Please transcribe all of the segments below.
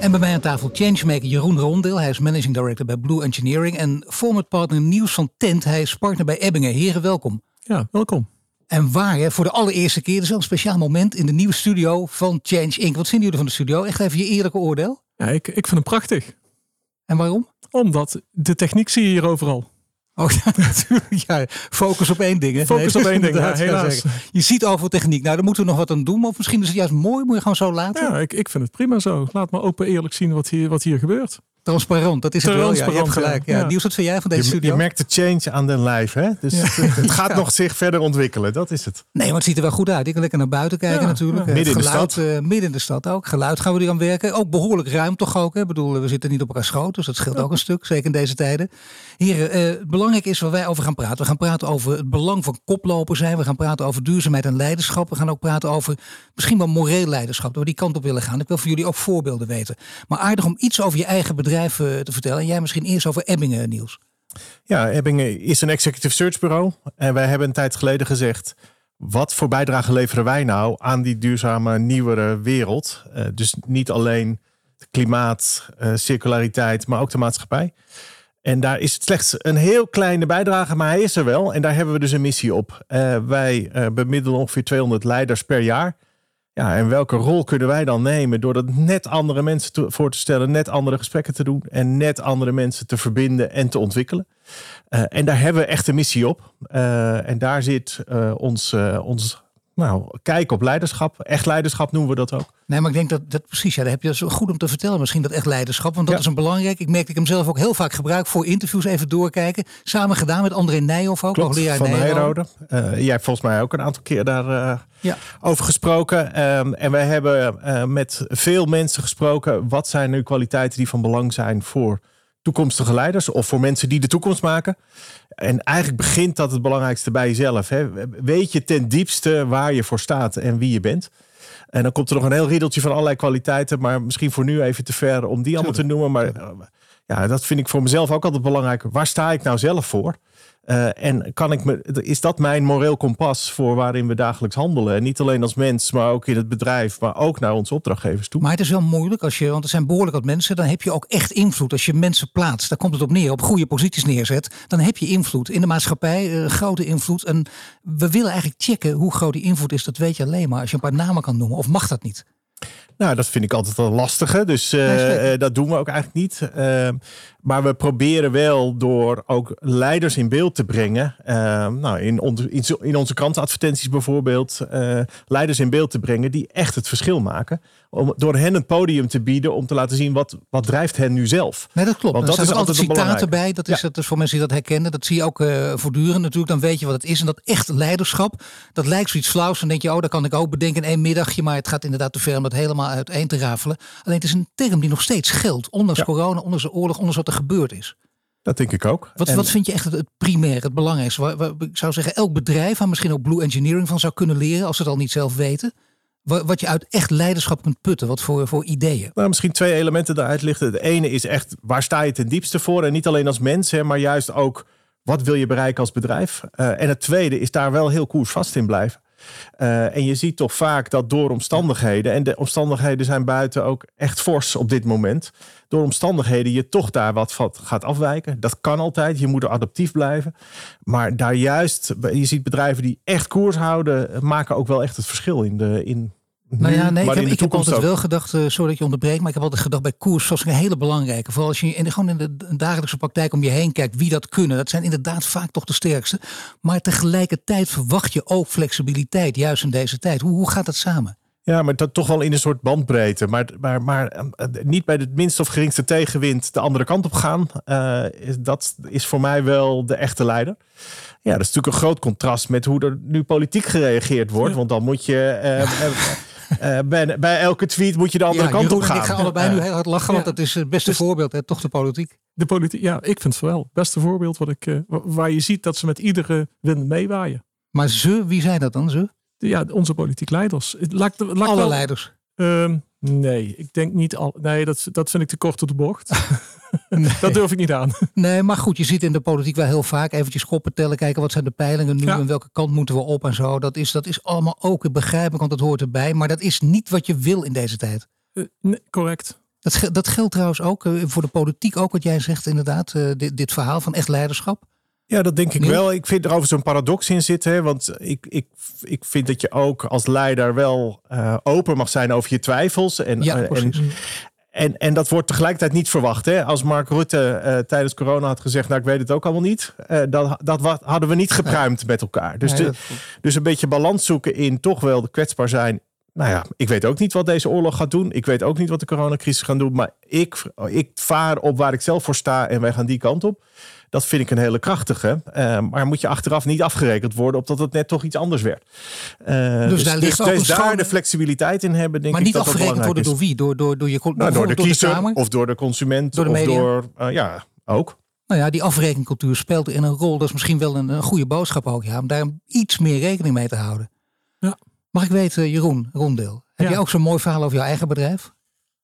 En bij mij aan tafel changemaker Jeroen Rondeel. Hij is managing director bij Blue Engineering. En format partner Nieuws van Tent. Hij is partner bij Ebbingen. Heren, welkom. Ja, welkom. En waar, hè, voor de allereerste keer, dus een speciaal moment in de nieuwe studio van Change Inc. Wat vinden jullie van de studio? Echt even je eerlijke oordeel. Ja, ik, ik vind hem prachtig. En waarom? Omdat de techniek zie je hier overal. Oh ja, natuurlijk. Ja, focus op één ding. Hè? Focus op één ding, ja, helaas. Je ziet overal techniek. Nou, daar moeten we nog wat aan doen. Of misschien is het juist mooi. Moet je gewoon zo laten. Ja, ik, ik vind het prima zo. Laat me open eerlijk zien wat hier, wat hier gebeurt. Transparant, dat is het wel. Ja, je hebt Transparant, gelijk. ja. Ja. Niels, wat vind jij van deze Je, studio? je merkt de change aan den lijf, hè? Dus het, het gaat Ja. nog zich verder ontwikkelen, dat is het. Nee, maar het ziet er wel goed uit. Ik kan lekker naar buiten kijken Ja, natuurlijk. ja. Eh, Midden in de geluid, stad. eh, midden in de stad ook. Geluid gaan we er aan werken. Ook behoorlijk ruim toch ook. Hè? Ik bedoel, we zitten niet op elkaar schoot. Dus dat scheelt ook een stuk. Zeker in deze tijden. Heren, eh, het belangrijk is waar wij over gaan praten. We gaan praten over het belang van koploper zijn. We gaan praten over duurzaamheid en leiderschap. We gaan ook praten over misschien wel moreel leiderschap. Dat we die kant op willen gaan. Ik wil voor jullie ook voorbeelden weten. Maar aardig om iets over je eigen bedrijf te vertellen. En jij misschien eerst over Ebbingen, Niels. Ja, Ebbingen is een executive search bureau. En wij hebben een tijd geleden gezegd... wat voor bijdrage leveren wij nou aan die duurzame, nieuwere wereld? Eh, dus niet alleen klimaat, eh, circulariteit, maar ook de maatschappij. En daar is het slechts een heel kleine bijdrage, maar hij is er wel. En daar hebben we dus een missie op. Eh, wij bemiddelen ongeveer 200 leiders per jaar. Ja, en welke rol kunnen wij dan nemen door dat net andere mensen voor te stellen, net andere gesprekken te doen en net andere mensen te verbinden en te ontwikkelen? Eh, en daar hebben we echt een missie op. Eh, en daar zit eh, ons, ons nou, kijk op leiderschap. Echt leiderschap noemen we dat ook. Nee, maar ik denk dat, dat precies, ja, daar heb je zo goed om te vertellen. Misschien dat echt leiderschap, want dat Ja. is een belangrijk. Ik merk dat ik hem zelf ook heel vaak gebruik voor interviews even doorkijken. Samen gedaan met André Nijhoff ook, Klopt, hoogleraar van Nijrode. Nijrode. Eh, jij hebt volgens mij ook een aantal keer daar eh, Ja. over gesproken. Ehm, en wij hebben eh, met veel mensen gesproken. Wat zijn nu kwaliteiten die van belang zijn voor toekomstige leiders of voor mensen die de toekomst maken? En eigenlijk begint dat het belangrijkste bij jezelf. Hè? Weet je ten diepste waar je voor staat en wie je bent. En dan komt er nog een heel riedeltje van allerlei kwaliteiten. Maar misschien voor nu even te ver om die allemaal te noemen. Maar eh, ja, dat vind ik voor mezelf ook altijd belangrijk. Waar sta ik nou zelf voor? Eh, en kan ik me, is dat mijn moreel kompas voor waarin we dagelijks handelen? En niet alleen als mens, maar ook in het bedrijf, maar ook naar onze opdrachtgevers toe. Maar het is wel moeilijk als je, want er zijn behoorlijk wat mensen, dan heb je ook echt invloed. Als je mensen plaatst, daar komt het op neer, op goede posities neerzet, dan heb je invloed in de maatschappij, eh, grote invloed. En we willen eigenlijk checken hoe groot die invloed is. Dat weet je alleen maar als je een paar namen kan noemen. Of mag dat niet? Nou, dat vind ik altijd een lastige. Dus eh, Nee, eh, dat doen we ook eigenlijk niet. Eh, maar we proberen wel door ook leiders in beeld te brengen. eh, nou, in, onze- in, onze krantenadvertenties bijvoorbeeld. eh, leiders in beeld te brengen die echt het verschil maken. Om door hen een podium te bieden om te laten zien wat, wat drijft hen nu zelf. Nee, dat klopt. Want er dat staan is altijd altijd citaten bij. Dat is, Ja. dat is voor mensen die dat herkennen. Dat zie je ook voortdurend natuurlijk. Dan weet je wat het is. En dat echt leiderschap, dat lijkt zoiets flauws. Dan denk je, oh, dat kan ik ook bedenken in één middagje. Maar het gaat inderdaad te ver dat helemaal uiteen te rafelen. Alleen het is een term die nog steeds geldt. Ondanks Ja. corona, ondanks de oorlog, ondanks wat er gebeurd is. Dat denk ik ook. Wat, En- wat vind je echt het, het primair, het belangrijkste? Waar, waar- ik zou zeggen, elk bedrijf, waar misschien ook Blue Engineering van zou kunnen leren. Als ze het al niet zelf weten. Wa- Wat je uit echt leiderschap kunt putten. Wat voor, voor ideeën. Nou, misschien twee elementen daaruit lichten. Het ene is echt, waar sta je ten diepste voor? En niet alleen als mens, hè, maar juist ook, wat wil je bereiken als bedrijf? Eh, en het tweede is daar wel heel koersvast in blijven. Eh, en je ziet toch vaak dat door omstandigheden, en de omstandigheden zijn buiten ook echt fors op dit moment, door omstandigheden je toch daar wat van gaat afwijken. Dat kan altijd, je moet er adaptief blijven. Maar daar juist, je ziet bedrijven die echt koers houden, maken ook wel echt het verschil in de, in Nou ja, nee, ik heb, de ik altijd ook. wel gedacht, eh, sorry dat je onderbreekt, maar ik heb altijd gedacht bij koers zoals een hele belangrijke. Vooral als je in de, gewoon in de dagelijkse praktijk om je heen kijkt wie dat kunnen. Dat zijn inderdaad vaak toch de sterkste. Maar tegelijkertijd verwacht je ook flexibiliteit, juist in deze tijd. Hoe, hoe gaat dat samen? Ja, maar dat toch wel in een soort bandbreedte. Maar, maar, maar eh, niet bij het minste of geringste tegenwind de andere kant op gaan. Eh, is, dat is voor mij wel de echte leider. Ja, dat is natuurlijk een groot contrast met hoe er nu politiek gereageerd wordt. Want dan moet je. eh, eh, bij, bij elke tweet moet je de andere Ja, kant Jeroen op en gaan. ik ga allebei nu Eh, heel hard lachen, want Ja. dat is het beste Dus- voorbeeld, hè, toch de politiek. De politiek, ja, ik vind het wel. Het beste voorbeeld wat ik, eh, wa- waar je ziet dat ze met iedere wind meewaaien. Maar ze, wie zijn dat dan? Ze? Ja, onze politiek leiders. Laat, laat Alle wel- leiders. Ehm, nee, ik denk niet al. Nee, dat, dat vind ik te kort op de bocht. Dat durf ik niet aan. Nee, maar goed, je ziet in de politiek wel heel vaak eventjes koppen tellen, kijken wat zijn de peilingen nu Ja. en welke kant moeten we op en zo. Dat is, dat is allemaal ook begrijpelijk, want dat hoort erbij. Maar dat is niet wat je wil in deze tijd. Eh, nee, correct. Dat, dat geldt trouwens ook eh, voor de politiek, ook wat jij zegt inderdaad. eh, dit, dit verhaal van echt leiderschap. Ja, dat denk ik wel. Ik vind er over zo'n paradox in zitten. Hè? Want ik, ik, ik vind dat je ook als leider wel eh, open mag zijn over je twijfels. En, Ja, eh, en, en, en dat wordt tegelijkertijd niet verwacht. Hè? Als Mark Rutte eh, tijdens corona had gezegd, nou ik weet het ook allemaal niet. dat, dat hadden we niet gepruimd met elkaar. Dus, Nee, de- dus een beetje balans zoeken in toch wel kwetsbaar zijn. Nou ja, ik weet ook niet wat deze oorlog gaat doen. Ik weet ook niet wat de coronacrisis gaat doen. Maar ik, ik vaar op waar ik zelf voor sta en wij gaan die kant op. Dat vind ik een hele krachtige. Eh, maar moet je achteraf niet afgerekend worden op dat het net toch iets anders werd. Eh, dus daar ligt ook dus daar de flexibiliteit in hebben, denk maar ik niet dat dat afgerekend worden door wie? Door, door, door je Nou, door de bijvoorbeeld kiezer Kamer? of door de consument Door de of door... eh, ja, ook. Nou ja, die afrekencultuur speelt in een rol. Dat is misschien wel een, een goede boodschap ook. Ja, om daar iets meer rekening mee te houden. Mag ik weten, Jeroen Rondeel. Heb Ja. je ook zo'n mooi verhaal over jouw eigen bedrijf?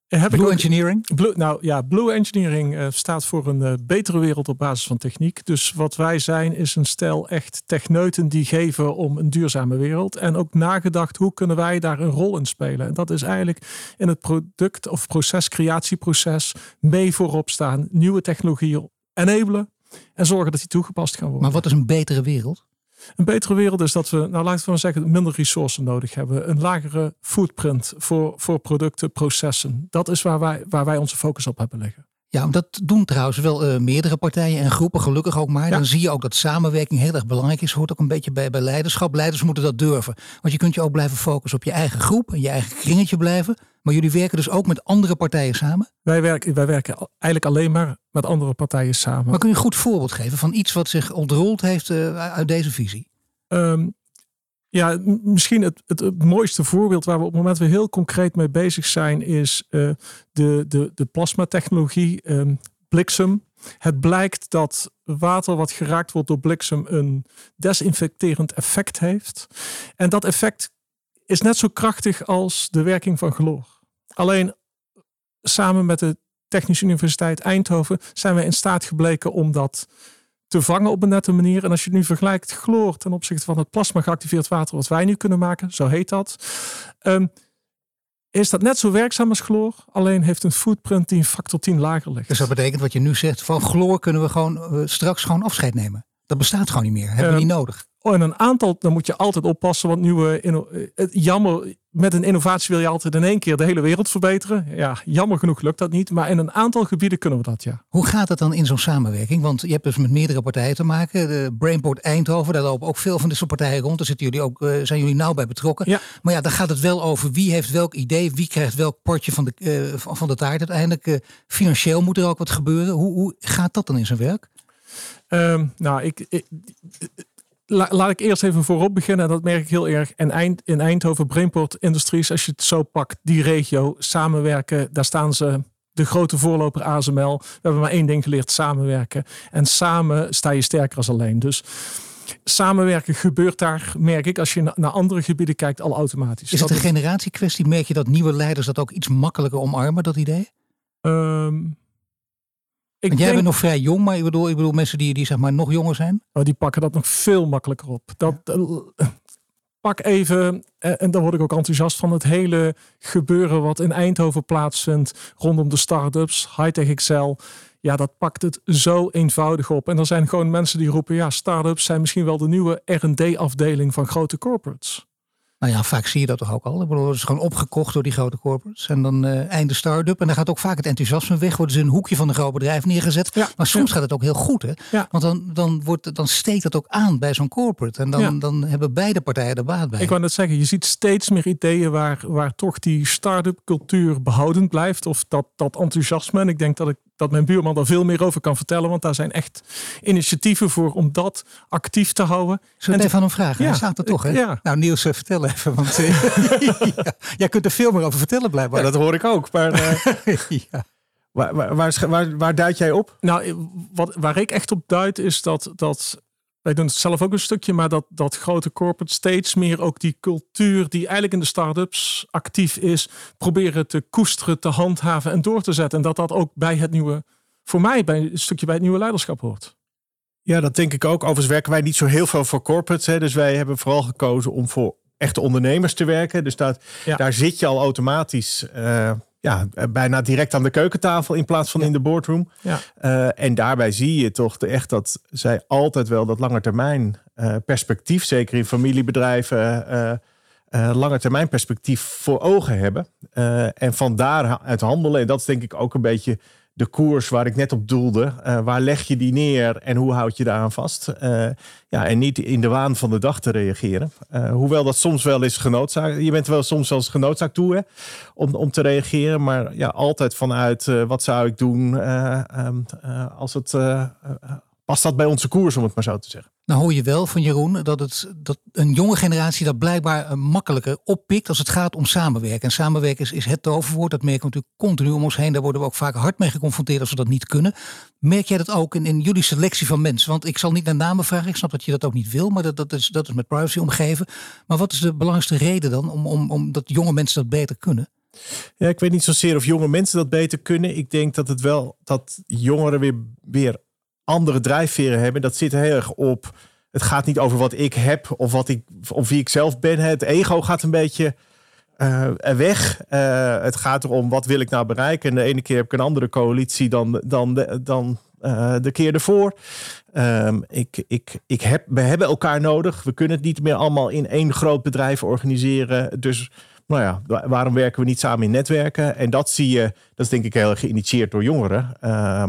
Eh, ik Blue ook- Engineering? Blue, nou ja, Blue Engineering eh, staat voor een eh, betere wereld op basis van techniek. Dus wat wij zijn is een stel echt techneuten die geven om een duurzame wereld. En ook nagedacht hoe kunnen wij daar een rol in spelen. En dat is eigenlijk in het product of proces, creatieproces mee voorop staan. Nieuwe technologieën enabelen en zorgen dat die toegepast gaan worden. Maar wat is een betere wereld? Een betere wereld is dat we, nou laten we maar zeggen, minder resources nodig hebben. Een lagere footprint voor, voor producten, processen. Dat is waar wij, waar wij onze focus op hebben liggen. Ja, dat doen trouwens wel eh, meerdere partijen en groepen, gelukkig ook maar. Ja. Dan zie je ook dat samenwerking heel erg belangrijk is. Hoort ook een beetje bij, bij leiderschap. Leiders moeten dat durven. Want je kunt je ook blijven focussen op je eigen groep en je eigen kringetje blijven. Maar jullie werken dus ook met andere partijen samen. Wij werken, wij werken eigenlijk alleen maar met andere partijen samen. Maar kun je een goed voorbeeld geven van iets wat zich ontrold heeft eh, uit deze visie? Ehm, ja, misschien het, het, mooiste voorbeeld waar we op het moment weer heel concreet mee bezig zijn, is eh, de, de, de plasmatechnologie, ehm, bliksem. Het blijkt dat water wat geraakt wordt door bliksem een desinfecterend effect heeft. En dat effect is net zo krachtig als de werking van chloor. Alleen samen met de Technische Universiteit Eindhoven zijn wij in staat gebleken om dat te vangen op een nette manier. En als je nu vergelijkt chloor ten opzichte van het plasma geactiveerd water wat wij nu kunnen maken, zo heet dat, ehm, is dat net zo werkzaam als chloor, alleen heeft een footprint die een factor 10 lager ligt. Dus dat betekent wat je nu zegt, van chloor kunnen we gewoon eh, straks gewoon afscheid nemen. Dat bestaat gewoon niet meer. Hebben we Ehm, niet nodig. Oh, en een aantal, dan moet je altijd oppassen, want nieuwe, eh, het- jammer, met een innovatie wil je altijd in één keer de hele wereld verbeteren. Ja, jammer genoeg lukt dat niet, maar in een aantal gebieden kunnen we dat, ja. Hoe gaat het dan in zo'n samenwerking? Want je hebt dus met meerdere partijen te maken. De Brainport Eindhoven, daar lopen ook veel van dit soort partijen rond. Daar zitten jullie ook, eh, zijn jullie nauw bij betrokken. Ja. Maar ja, dan gaat het wel over wie heeft welk idee, wie krijgt welk potje van de, eh, van de taart uiteindelijk. Financieel moet er ook wat gebeuren. Hoe, hoe gaat dat dan in zijn werk? Ehm, nou, ik, ik- la- laat ik eerst even voorop beginnen. En dat merk ik heel erg. En Eind, in Eindhoven, Brainport Industries, als je het zo pakt, die regio, samenwerken, daar staan ze. De grote voorloper ASML. We hebben maar één ding geleerd: samenwerken. En samen sta je sterker als alleen. Dus samenwerken gebeurt daar, merk ik, als je na- naar andere gebieden kijkt, al automatisch. Is het Dat een generatiekwestie? Merk je dat nieuwe leiders dat ook iets makkelijker omarmen, dat idee? Ehm, ik Want jij denk- bent nog vrij jong, maar ik bedoel, ik bedoel mensen die, die zeg maar nog jonger zijn. Oh, die pakken dat nog veel makkelijker op. Dat, eh, pak even, eh, en daar word ik ook enthousiast van, het hele gebeuren wat in Eindhoven plaatsvindt rondom de start-ups, Hightech Excel. Ja, dat pakt het zo eenvoudig op. En er zijn gewoon mensen die roepen, ja, start-ups zijn misschien wel de nieuwe R&D-afdeling van grote corporates. Nou ja, vaak zie je dat toch ook al. Ik bedoel, het is gewoon opgekocht door die grote corporates. En dan eh einde start-up. En dan gaat ook vaak het enthousiasme weg. Worden ze in een hoekje van een groot bedrijf neergezet. Ja, Maar soms ja. gaat het ook heel goed. Hè? Ja. Want dan, dan, wordt, dan steekt dat ook aan bij zo'n corporate. En dan, dan hebben beide partijen er baat bij. Ik wou net zeggen, je ziet steeds meer ideeën waar, waar toch die start-up cultuur behoudend blijft. Of dat, dat enthousiasme. En ik denk dat ik dat mijn buurman daar veel meer over kan vertellen. Want daar zijn echt initiatieven voor om dat actief te houden. Zullen we even aan hem vragen? Ja, Hij staat er toch, hè? Ja. Nou, Niels, uh, vertel even. Want uh, ja, jij kunt er veel meer over vertellen, blijkbaar. Ja, dat hoor ik ook. Maar uh, ja. waar, waar, waar, waar, waar duid jij op? Nou, wat, waar ik echt op duid is dat, dat wij doen het zelf ook een stukje, maar dat, dat grote corporate steeds meer ook die cultuur die eigenlijk in de start-ups actief is, proberen te koesteren, te handhaven en door te zetten. En dat dat ook bij het nieuwe, voor mij, bij een stukje bij het nieuwe leiderschap hoort. Ja, dat denk ik ook. Overigens werken wij niet zo heel veel voor corporates. Hè. Dus wij hebben vooral gekozen om voor echte ondernemers te werken. Dus dat, ja. daar zit je al automatisch uh, ja, bijna direct aan de keukentafel in plaats van in de boardroom. Ja. Uh, en daarbij zie je toch echt dat zij altijd wel dat langetermijn uh, perspectief, zeker in familiebedrijven, uh, langetermijn perspectief voor ogen hebben. en van daaruit handelen. En dat is denk ik ook een beetje de koers waar ik net op doelde. Uh, waar leg je die neer en hoe houd je daaraan vast? Uh, ja, en niet in de waan van de dag te reageren. Uh, hoewel dat soms wel is genoodzaakt. Je bent wel soms zelfs genoodzaakt toe om, om te reageren. Maar ja, altijd vanuit wat zou ik doen um, als het past dat bij onze koers, om het maar zo te zeggen. Nou hoor je wel van Jeroen dat, het, dat een jonge generatie dat blijkbaar makkelijker oppikt als het gaat om samenwerken. En samenwerken is, is het toverwoord. Dat merken we natuurlijk continu om ons heen. Daar worden we ook vaak hard mee geconfronteerd als we dat niet kunnen. Merk jij dat ook in, in jullie selectie van mensen? Want ik zal niet naar namen vragen. Ik snap dat je dat ook niet wil. Maar dat, dat, is, dat is met privacy omgeven. Maar wat is de belangrijkste reden dan om, om, om dat jonge mensen dat beter kunnen? Ja, ik weet niet zozeer of jonge mensen dat beter kunnen. Ik denk dat het wel dat jongeren weer, weer andere drijfveren hebben. Dat zit heel erg op. Het gaat niet over wat ik heb of, wat ik, of wie ik zelf ben. Het ego gaat een beetje uh, weg. Uh, het gaat erom wat wil ik nou bereiken. En de ene keer heb ik een andere coalitie dan, dan, de, dan uh, de keer ervoor. Um, ik, ik, ik heb, we hebben elkaar nodig. We kunnen het niet meer allemaal in één groot bedrijf organiseren. Dus nou ja, waarom werken we niet samen in netwerken? En dat zie je, dat is denk ik heel geïnitieerd door jongeren. Uh,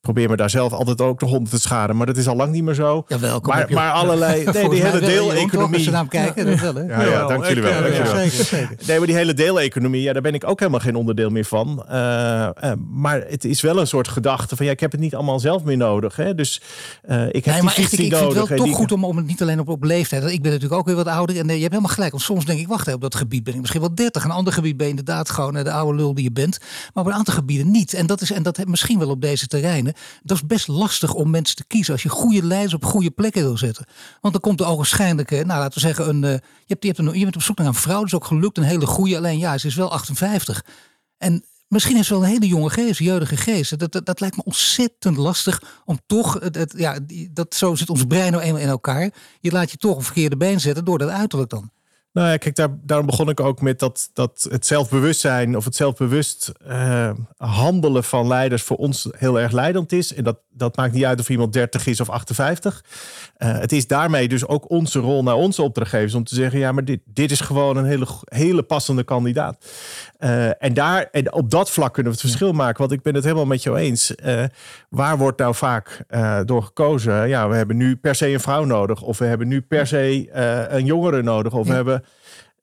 probeer me daar zelf altijd ook de hond te scharen. Maar dat is al lang niet meer zo. Ja, welkom. Maar, maar allerlei. Nee, die hele deeleconomie. Als je naar kijken, dat wel. Hè? Ja, ja, dank jullie wel. Ja, dank jullie wel. Zeker, zeker. Nee, maar die hele deeleconomie, ja, daar ben ik ook helemaal geen onderdeel meer van. Uh, uh, maar het is wel een soort gedachte van ja, ik heb het niet allemaal zelf meer nodig. Hè? Dus uh, ik heb nee, maar die echt, ik, visie ik vind nodig. het wel toch die- goed om, om het niet alleen op, op leeftijd. Ik ben natuurlijk ook weer wat ouder. En eh, je hebt helemaal gelijk. Want soms denk ik, wacht op dat gebied ben ik misschien wel 30. Een ander gebied ben je inderdaad gewoon eh, de oude lul die je bent. Maar op een aantal gebieden niet. En dat is en dat misschien wel op deze terreinen. Dat is best lastig om mensen te kiezen als je goede leiders op goede plekken wil zetten. Want dan komt er ogenschijnlijk, nou laten we zeggen, een, eh, je, hebt, je, hebt een, je bent op zoek naar een vrouw. Dat is ook gelukt, een hele goede. Alleen ja, ze is wel 58. En misschien is wel een hele jonge geest, jeugdige geest. Dat, dat, lijkt me ontzettend lastig om toch, het, ja, dat, zo zit ons brein nou eenmaal in elkaar. Je laat je toch een verkeerde been zetten door dat uiterlijk dan. Nou ja, kijk, daar, daarom begon ik ook met dat, dat het zelfbewustzijn of het zelfbewust eh, handelen van leiders voor ons heel erg leidend is. En dat, dat maakt niet uit of iemand 30 is of 58. Eh, het is daarmee dus ook onze rol naar onze opdrachtgevers om te zeggen: ja, maar dit, dit is gewoon een hele, hele passende kandidaat. Eh, en, daar, en op dat vlak kunnen we het verschil maken. Want ik ben het helemaal met jou eens. Waar wordt nou vaak door gekozen? Ja, we hebben nu per se een vrouw nodig. Of we hebben nu per se een jongere nodig. Of we Ja. hebben.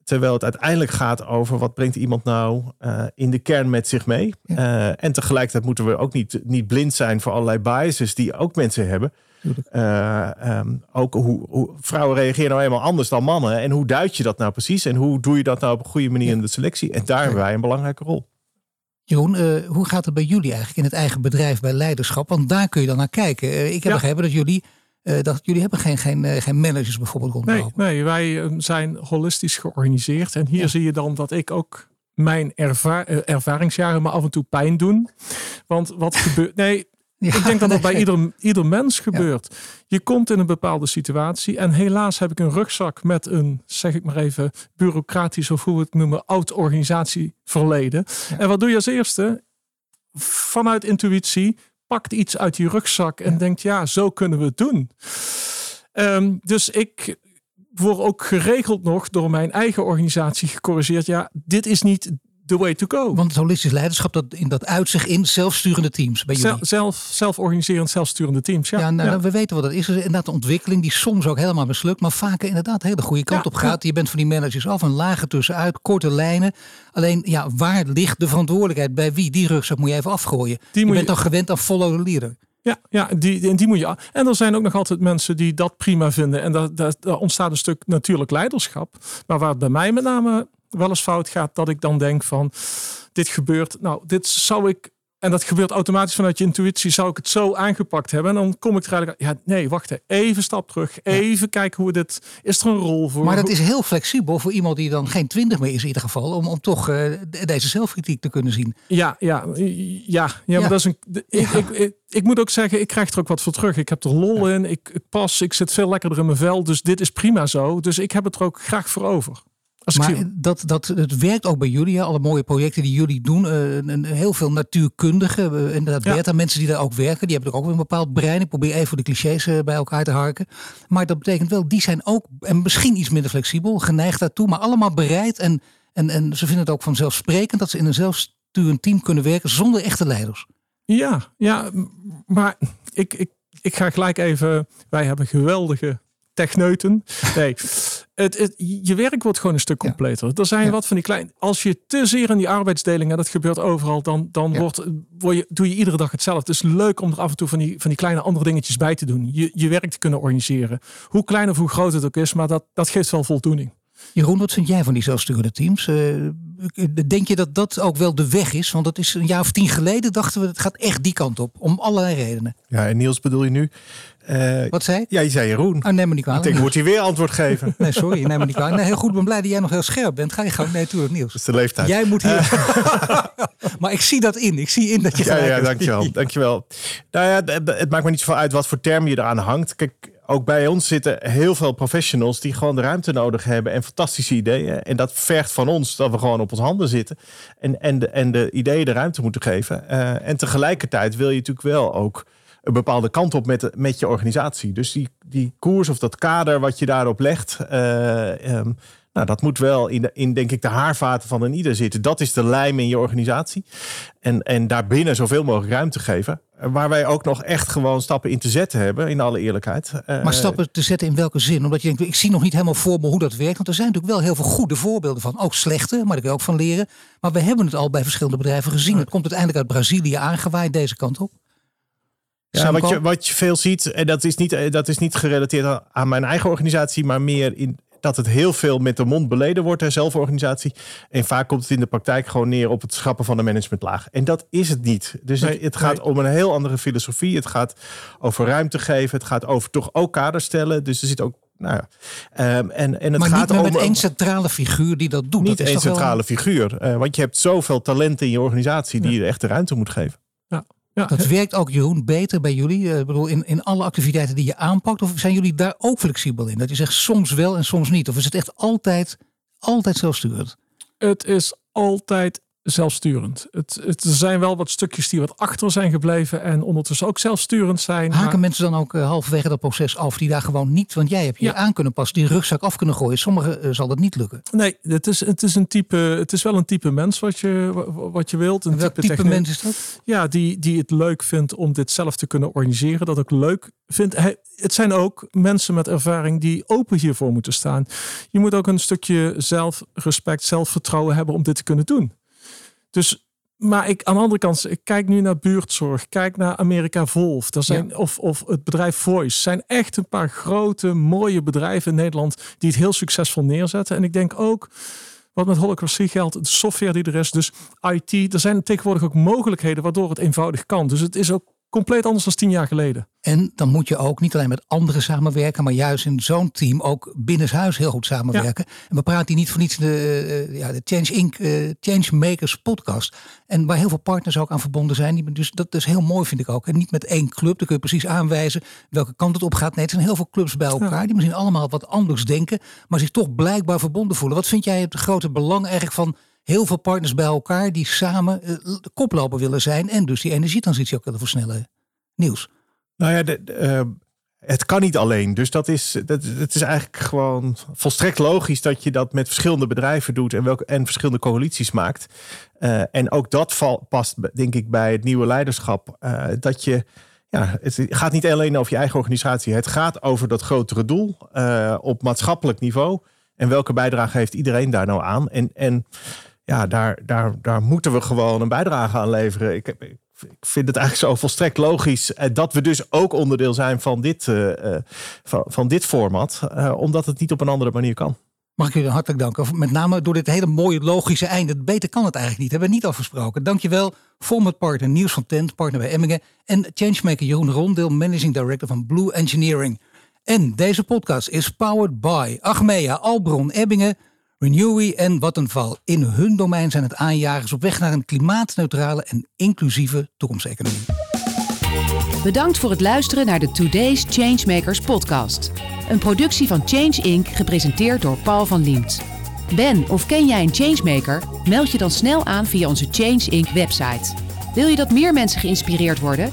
Terwijl het uiteindelijk gaat over wat brengt iemand nou eh, in de kern met zich mee. Eh, en tegelijkertijd moeten we ook niet, niet blind zijn voor allerlei biases die ook mensen hebben. Eh, ehm, ook hoe, hoe vrouwen reageren nou eenmaal anders dan mannen. En hoe duid je dat nou precies? En hoe doe je dat nou op een goede manier in de selectie? En daar hebben wij een belangrijke rol. Jeroen, hoe gaat het bij jullie eigenlijk in het eigen bedrijf bij leiderschap? Want daar kun je dan naar kijken. Ik heb Ja. begrepen dat jullie, eh, dat jullie hebben geen, geen, eh, geen managers bijvoorbeeld rondlopen. nee, wij eh, zijn holistisch georganiseerd. En hier Ja. zie je dan dat ik ook mijn erva- ervaringsjaren me af en toe pijn doen. Want wat gebeurt. Nee, Ja, ik denk dat dat bij ieder, ieder mens gebeurt. Je komt in een bepaalde situatie. En helaas heb ik een rugzak met een, zeg ik maar even, bureaucratisch of hoe we het noemen, oud organisatieverleden. En wat doe je als eerste? Vanuit intuïtie pakt iets uit die rugzak en denkt, ja, zo kunnen we het doen. Ehm, dus ik word ook geregeld nog door mijn eigen organisatie gecorrigeerd. Ja, dit is niet the way to go. Want het holistisch leiderschap, dat, in dat uitzicht in zelfsturende teams bij jullie. Zelf, zelf organiserend, zelfsturende teams. Ja, ja, nou, ja. we weten wat dat is. Inderdaad, de ontwikkeling die soms ook helemaal mislukt, maar vaak inderdaad hele goede kant Ja, op gaat. Je bent van die managers af, een lager tussenuit, korte lijnen. Alleen, ja, waar ligt de verantwoordelijkheid? Bij wie? Die rugzak moet je even afgooien. Die je bent je- dan gewend aan follow the leader. Ja, ja die, en die moet je. En er zijn ook nog altijd mensen die dat prima vinden. En daar, daar, daar ontstaat een stuk natuurlijk leiderschap. Maar waar het bij mij met name wel eens fout gaat, dat ik dan denk van dit gebeurt. Nou, dit zou ik. En dat gebeurt automatisch vanuit je intuïtie. Zou ik het zo aangepakt hebben? En dan kom ik er eigenlijk. Ja, nee, wacht. Even stap terug. Even kijken hoe dit. Is er een rol voor? Maar dat is heel flexibel voor iemand die dan geen twintig meer is in ieder geval. Om, om toch eh, de- deze zelfkritiek te kunnen zien. Ja, ja, ja, ja, Ja. maar dat is een. de- Ik, Ja. ik, ik, ik moet ook zeggen, ik krijg er ook wat voor terug. Ik heb er lol in. Ik, ik pas, ik zit veel lekkerder in mijn vel. Dus dit is prima zo. Dus ik heb het er ook graag voor over. Maar zie- dat, dat, het werkt ook bij jullie, alle mooie projecten die jullie doen. eh, heel veel natuurkundigen, eh, inderdaad Ja. beta mensen die daar ook werken. Die hebben ook een bepaald brein. Ik probeer even de clichés eh, bij elkaar te harken. Maar dat betekent wel, die zijn ook, en misschien iets minder flexibel, geneigd daartoe. Maar allemaal bereid en, en, en ze vinden het ook vanzelfsprekend dat ze in een zelfsturend team kunnen werken zonder echte leiders. ja, ja, maar ik, ik, ik ga gelijk even. Wij hebben geweldige techneuten. Nee, het, het, je werk wordt gewoon een stuk Ja. completer. Er zijn Ja. wat van die kleine. Als je te zeer in die arbeidsdeling, en dat gebeurt overal, dan, dan Ja. wordt, word je, doe je iedere dag hetzelfde. Het is leuk om er af en toe van die, van die kleine andere dingetjes bij te doen. Je, je werk te kunnen organiseren. Hoe klein of hoe groot het ook is, maar dat, dat geeft wel voldoening. Jeroen, wat vind jij van die zelfsturende teams? Eh, denk je dat dat ook wel de weg is? Want dat is een jaar of tien geleden dachten we, het gaat echt die kant op. Om allerlei redenen. Ja, en Niels bedoel je nu? Eh, Wat zei ik? ja, je zei Jeroen. Oh, neem me niet Ik kwalijk. denk, moet hij weer antwoord geven? Nee, sorry, neem me niet kwalijk. Nee, heel goed, ik ben blij dat jij nog heel scherp bent. Ga je gang. Nee, tuurlijk, Niels. Dat is de leeftijd. Jij moet hier... maar ik zie dat in. Ik zie in dat je Ja, ja, dankjewel. dankjewel. Nou ja, het- het maakt me niet zoveel uit wat voor term je eraan hangt. Kijk, ook bij ons zitten heel veel professionals die gewoon de ruimte nodig hebben en fantastische ideeën. En dat vergt van ons dat we gewoon op ons handen zitten en, en, de, en de ideeën de ruimte moeten geven. Eh, en tegelijkertijd wil je natuurlijk wel ook een bepaalde kant op met, met je organisatie. Dus die, die koers of dat kader wat je daarop legt, eh, ehm, nou, dat moet wel in, de, in, denk ik, de haarvaten van een ieder zitten. Dat is de lijm in je organisatie. En, en daarbinnen zoveel mogelijk ruimte geven. Waar wij ook nog echt gewoon stappen in te zetten hebben, in alle eerlijkheid. Eh, Maar stappen te zetten in welke zin? Omdat je denkt, ik zie nog niet helemaal voor me hoe dat werkt. Want er zijn natuurlijk wel heel veel goede voorbeelden van. Ook slechte, maar daar kun je ook van leren. Maar we hebben het al bij verschillende bedrijven gezien. Het komt uiteindelijk uit Brazilië aangewaaid deze kant op. Ja, wat je, wat je veel ziet, en dat is niet, eh, dat is niet gerelateerd aan- aan mijn eigen organisatie, maar meer in dat het heel veel met de mond beleden wordt, hè, zelforganisatie. En vaak komt het in de praktijk gewoon neer op het schrappen van de managementlaag. En dat is het niet. Dus Nee, het, gaat nee. om een heel andere filosofie. Het gaat over ruimte geven. Het gaat over toch ook kaders stellen. Dus er zit ook, nou ja. Ehm, en, en het maar gaat niet om met één centrale figuur die dat doet. niet één wel- centrale figuur. Eh, want je hebt zoveel talenten in je organisatie die je echt de ruimte moet geven. Ja, Dat werkt ook, Jeroen, beter bij jullie. Eh, Ik bedoel, in, in alle activiteiten die je aanpakt. Of zijn jullie daar ook flexibel in? Dat je zegt soms wel en soms niet. Of is het echt altijd, altijd zelfsturend? Het is altijd zelfsturend. Het, het, er zijn wel wat stukjes die wat achter zijn gebleven en ondertussen ook zelfsturend zijn. Haken maar- mensen dan ook eh, halverwege dat proces af die daar gewoon niet... Want jij hebt je Ja. aan kunnen passen, die rugzak af kunnen gooien. Sommigen eh, zal dat niet lukken. Nee, het is, het, is een type, het is wel een type mens wat je, wa- wat je wilt. Een Welk type techniek. mens is dat? Ja, die, die het leuk vindt om dit zelf te kunnen organiseren. Dat ook leuk vindt. Hij- Het zijn ook mensen met ervaring die open hiervoor moeten staan. Je moet ook een stukje zelfrespect, zelfvertrouwen hebben om dit te kunnen doen. Dus, maar ik, aan de andere kant, ik kijk nu naar buurtzorg, kijk naar America Volf, er zijn, of, of het bedrijf Voice. zijn echt een paar grote, mooie bedrijven in Nederland die het heel succesvol neerzetten. En ik denk ook, wat met holocracy geldt, de software die er is, dus IT, er zijn tegenwoordig ook mogelijkheden waardoor het eenvoudig kan. Dus het is ook compleet anders dan tien jaar geleden. En dan moet je ook niet alleen met anderen samenwerken, maar juist in zo'n team ook binnenshuis heel goed samenwerken. En we praten hier niet voor niets in de, eh, ja, de Change Inc. eh, Change Makers podcast. En waar heel veel partners ook aan verbonden zijn. Dus dat is heel mooi vind ik ook. En niet met één club, dan kun je precies aanwijzen welke kant het op gaat. Nee, het zijn heel veel clubs bij elkaar die misschien allemaal wat anders denken, maar zich toch blijkbaar verbonden voelen. Wat vind jij het grote belang eigenlijk van heel veel partners bij elkaar die samen eh, koploper willen zijn en dus die energietransitie ook willen versnellen? Nieuws. Nou ja, eh, het kan niet alleen. Dus dat is, dat, is eigenlijk gewoon volstrekt logisch dat je dat met verschillende bedrijven doet en, welke, en verschillende coalities maakt. Uh, en ook dat val, past, denk ik, bij het nieuwe leiderschap. Dat je, ja, het gaat niet alleen over je eigen organisatie. Het gaat over dat grotere doel op maatschappelijk niveau. En welke bijdrage heeft iedereen daar nou aan? En, en ja, daar, daar, daar moeten we gewoon een bijdrage aan leveren. Ik, ik vind het eigenlijk zo volstrekt logisch uh, dat we dus ook onderdeel zijn van dit, uh, uh, van, van, dit format, omdat het niet op een andere manier kan. Mag ik jullie hartelijk danken. Met name door dit hele mooie logische einde. Beter kan het eigenlijk niet. Hebben we niet afgesproken. Dankjewel. Format partner Nieuws van Tent, partner bij Emmingen. En changemaker Jeroen Rondeel, managing director van Blue Engineering. En deze podcast is powered by Achmea, Albron, Ebbingen, Renewy en Vattenfall. In hun domein zijn het aanjagers op weg naar een klimaatneutrale en inclusieve toekomsteconomie. Bedankt voor het luisteren naar de Today's Changemakers podcast. Een productie van Change Inc. gepresenteerd door Paul van Liemt. Ben of ken jij een changemaker? Meld je dan snel aan via onze Change Inc. website. Wil je dat meer mensen geïnspireerd worden?